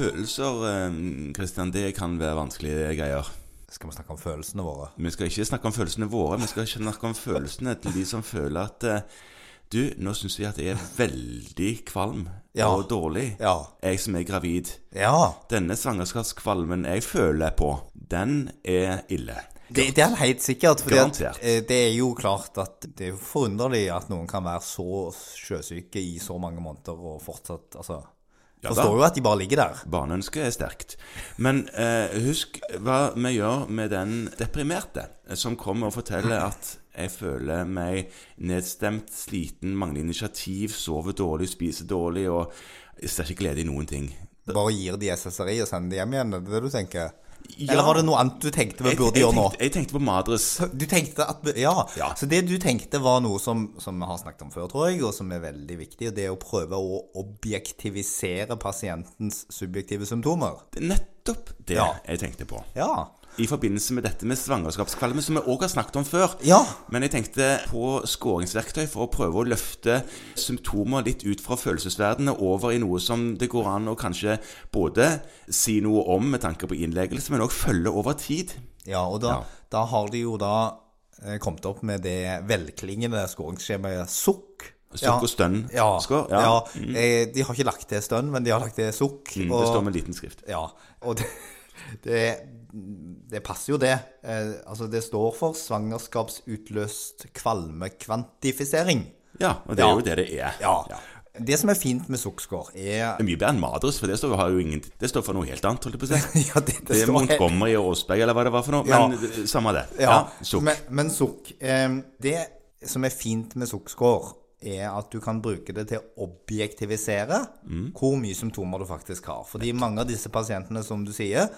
Følelser, Kristian, det kan være vanskelige greier. Skal vi snakke om følelsene våre? Vi skal ikke snakke om følelsene våre, vi skal ikke snakke om følelsene til de som føler at eh, Du, nå syns vi at jeg er veldig kvalm Ja. og dårlig. Ja. Jeg som er gravid. Ja. Denne svangerskapskvalmen jeg føler på, den er ille. Det, det er helt sikkert. fordi at, eh, det er jo klart at det er forunderlig at noen kan være så sjøsyke i så mange måneder og fortsatt altså, Forstår jo at de bare ligger der. Barneønsket er sterkt. Men eh, husk hva vi gjør med den deprimerte eh, som kommer og forteller at jeg føler meg nedstemt, sliten, mangler initiativ, sover dårlig, spiser dårlig og ser ikke glede i noen ting. Bare gir de SSRI og sender de hjem igjen, er det det du tenker? Ja. Eller var det noe annet du tenkte vi burde gjøre nå? jeg tenkte på Madres. Du tenkte at Ja. Ja. Så det du tenkte var noe som, som vi har snakket om før, tror jeg, og som er veldig viktig, og det er å prøve å objektivisere pasientens subjektive symptomer. Det er nettopp det Ja. jeg tenkte på. Ja. I forbindelse med dette med svangerskapskvalme, som vi òg har snakket om før. Ja. Men jeg tenkte på skåringsverktøy for å prøve å løfte symptomer litt ut fra følelsesverdenen over i noe som det går an å kanskje både si noe om med tanke på innleggelse, men òg følge over tid. Ja, og da, Ja. da har de jo da eh, kommet opp med det velklingende skåringsskjemaet sukk. Sukk og stønn. Ja, Skår, ja. ja. Eh, De har ikke lagt til stønn, men de har lagt til sukk. Mm, det står med liten skrift. Ja, og det, det, det passer jo det. Eh, altså, det står for svangerskapsutløst kvalmekvantifisering. Ja, og det er jo det det er. Ja. Det som er fint med sukkskår, er Det er mye bedre enn Madres, for det står, har jo ingen, det står for noe helt annet, holdt jeg på å si. Ja, det, det Det er Montgomery og Aasberg, eller hva det var for noe. Men ja. samme det. Ja, sukk. Men, men sukk eh, Det som er fint med sukkskår, er at du kan bruke det til å objektivisere Mm. hvor mye symptomer du faktisk har. Fordi mange av disse pasientene, som du sier,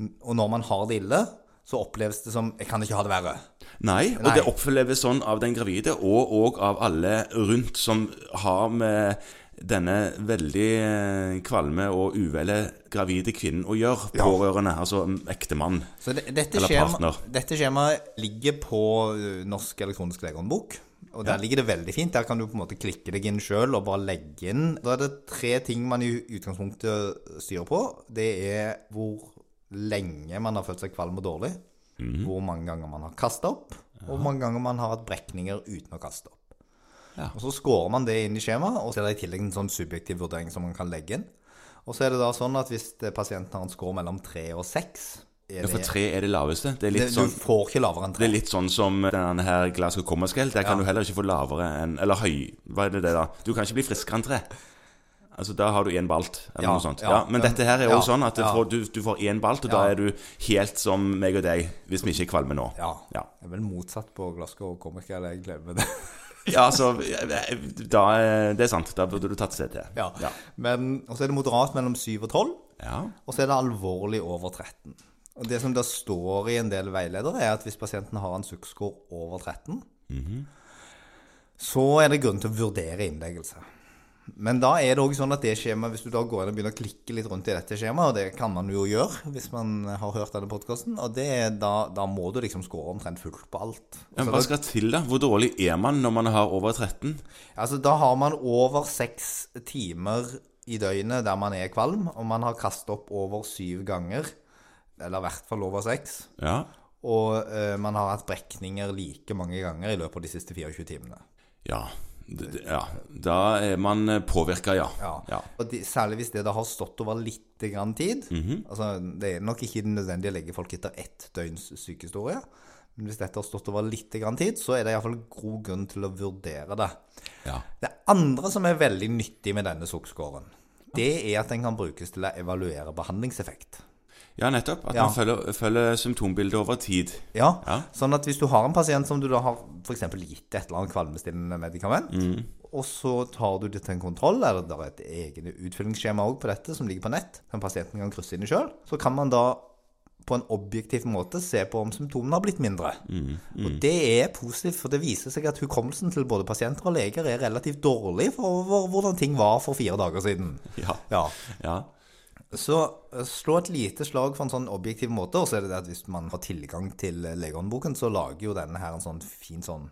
og når man har det ille, så oppleves det som 'jeg kan ikke ha det verre'. Nei, og Nei. det oppleves sånn av den gravide, og, òg av alle rundt som har med denne veldig eh, kvalme og uvelle gravide kvinnen å gjøre. Ja. Pårørende, altså ektemann. Så det, Eller skjema, partner. dette skjemaet ligger på uh, Norsk elektronisk legehåndbok. Og der ligger det veldig fint. Der kan du på en måte klikke deg inn sjøl og bare legge inn. Da er det tre ting man i utgangspunktet styrer på. Det er hvor lenge man har følt seg kvalm og dårlig. Mhm. Hvor mange ganger man har kasta opp. Og hvor mange ganger man har hatt brekninger uten å kaste opp. Ja. Og så scorer man det inn i skjemaet, og så er det i tillegg en sånn subjektiv vurdering som man kan legge inn. Og så er det da sånn at hvis pasienten har en score mellom tre og seks Ja, for tre er det laveste. Det er det, litt sånn Du får ikke lavere enn tre. det er litt sånn som denne her Glasgow Coma Scale. Der kan Ja. du heller ikke få lavere enn Eller høy Hva er det det da? Du kan ikke bli friskere enn tre. Altså Da har du én balt, eller Ja, noe sånt. ja, Ja, men dette her er ja, sånn at du du, får én balt, og da er du helt som meg og deg, hvis vi ikke er kvalme nå. Ja. Ja. Det er vel motsatt på Glasgow Comic, eller jeg glemmer det. Ja, altså da, er- Det er sant. Da burde du tatt seg til. ja. Ja. Men, og så er det moderat mellom 7 og 12, ja. og så er det alvorlig over 13. Og det som da står i en del veiledere, er at hvis pasienten har en sukkskår over 13, så er det grunn til å vurdere innleggelse. Men da er det òg sånn at det skjemaet, hvis du da går inn og begynner å klikke litt rundt i dette skjemaet, og det kan man jo gjøre hvis man har hørt denne podkasten, og det er da, da må du liksom score omtrent fullt på alt. Men hva skal til, da? Hvor dårlig er man når man har over 13? Altså, da har man over seks timer i døgnet der man er kvalm, og man har kastet opp over syv ganger, eller i hvert fall over seks, Ja. og uh, man har hatt brekninger like mange ganger i løpet av de siste 24 timene. Ja. Ja. Da er man påvirka, ja. Ja. ja. Og de, særlig hvis det da har stått over litt grann tid. Altså, det er nok ikke nødvendig å legge folk etter ett døgns sykehistorie. Men hvis dette har stått over litt grann tid, så er det iallfall god grunn til å vurdere det. ja. Det andre som er veldig nyttig med denne sukkskåren, det er at den kan brukes til å evaluere behandlingseffekt. Ja, nettopp. At Ja. man følger, følger symptombildet over tid. Ja, Ja. sånn at hvis du har en pasient som du da har f.eks. gitt et eller annet kvalmestillende medikament, Mm. og så tar du det til en kontroll, eller det er et eget utfyllingsskjema på dette som ligger på nett, som pasienten kan krysse inn i sjøl, så kan man da på en objektiv måte se på om symptomene har blitt mindre. Mm, Og det er positivt, for det viser seg at hukommelsen til både pasienter og leger er relativt dårlig for hvordan ting var for fire dager siden. Ja. Ja. Ja. Så eh, slå et lite slag for en sånn objektiv måte, og så er det det at hvis man har tilgang til eh, legehåndboken, så lager jo denne her en sånn fin sånn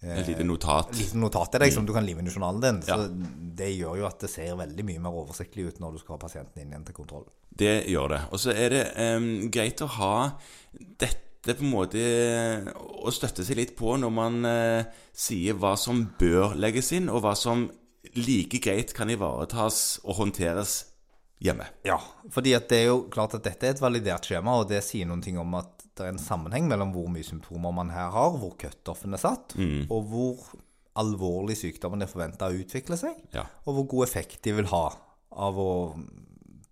Et lite notat. liten notat til deg som du kan live inn i journalen din. Så det gjør jo at det ser veldig mye mer oversiktlig ut når du skal ha pasienten inn igjen til kontroll. Det gjør det. Og så er det um, greit å ha dette på en måte å støtte seg litt på når man eh, sier hva som bør legges inn, og hva som like greit kan ivaretas og håndteres hjemme. Ja, fordi det er jo klart at dette er et validert skjema, og det sier noen ting om at det er en sammenheng mellom hvor mye symptomer man her har, hvor cutoffen er satt, og hvor alvorlig sykdommen er forventa å utvikle seg, Ja. og hvor god effekt de vil ha av å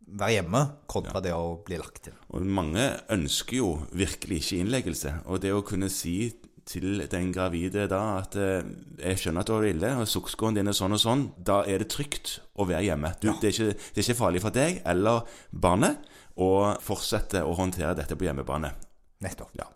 være hjemme kontra det å bli lagt til. Og mange ønsker jo virkelig ikke innleggelse. Og det å kunne si til den gravide da at eh, 'Jeg skjønner at du det ille, og sukkerskåren din er sånn og sånn', da er det trygt å være hjemme. Du, det, er ikke, det er ikke farlig for deg eller barnet å fortsette å håndtere dette på hjemmebane. Nettopp. Ja.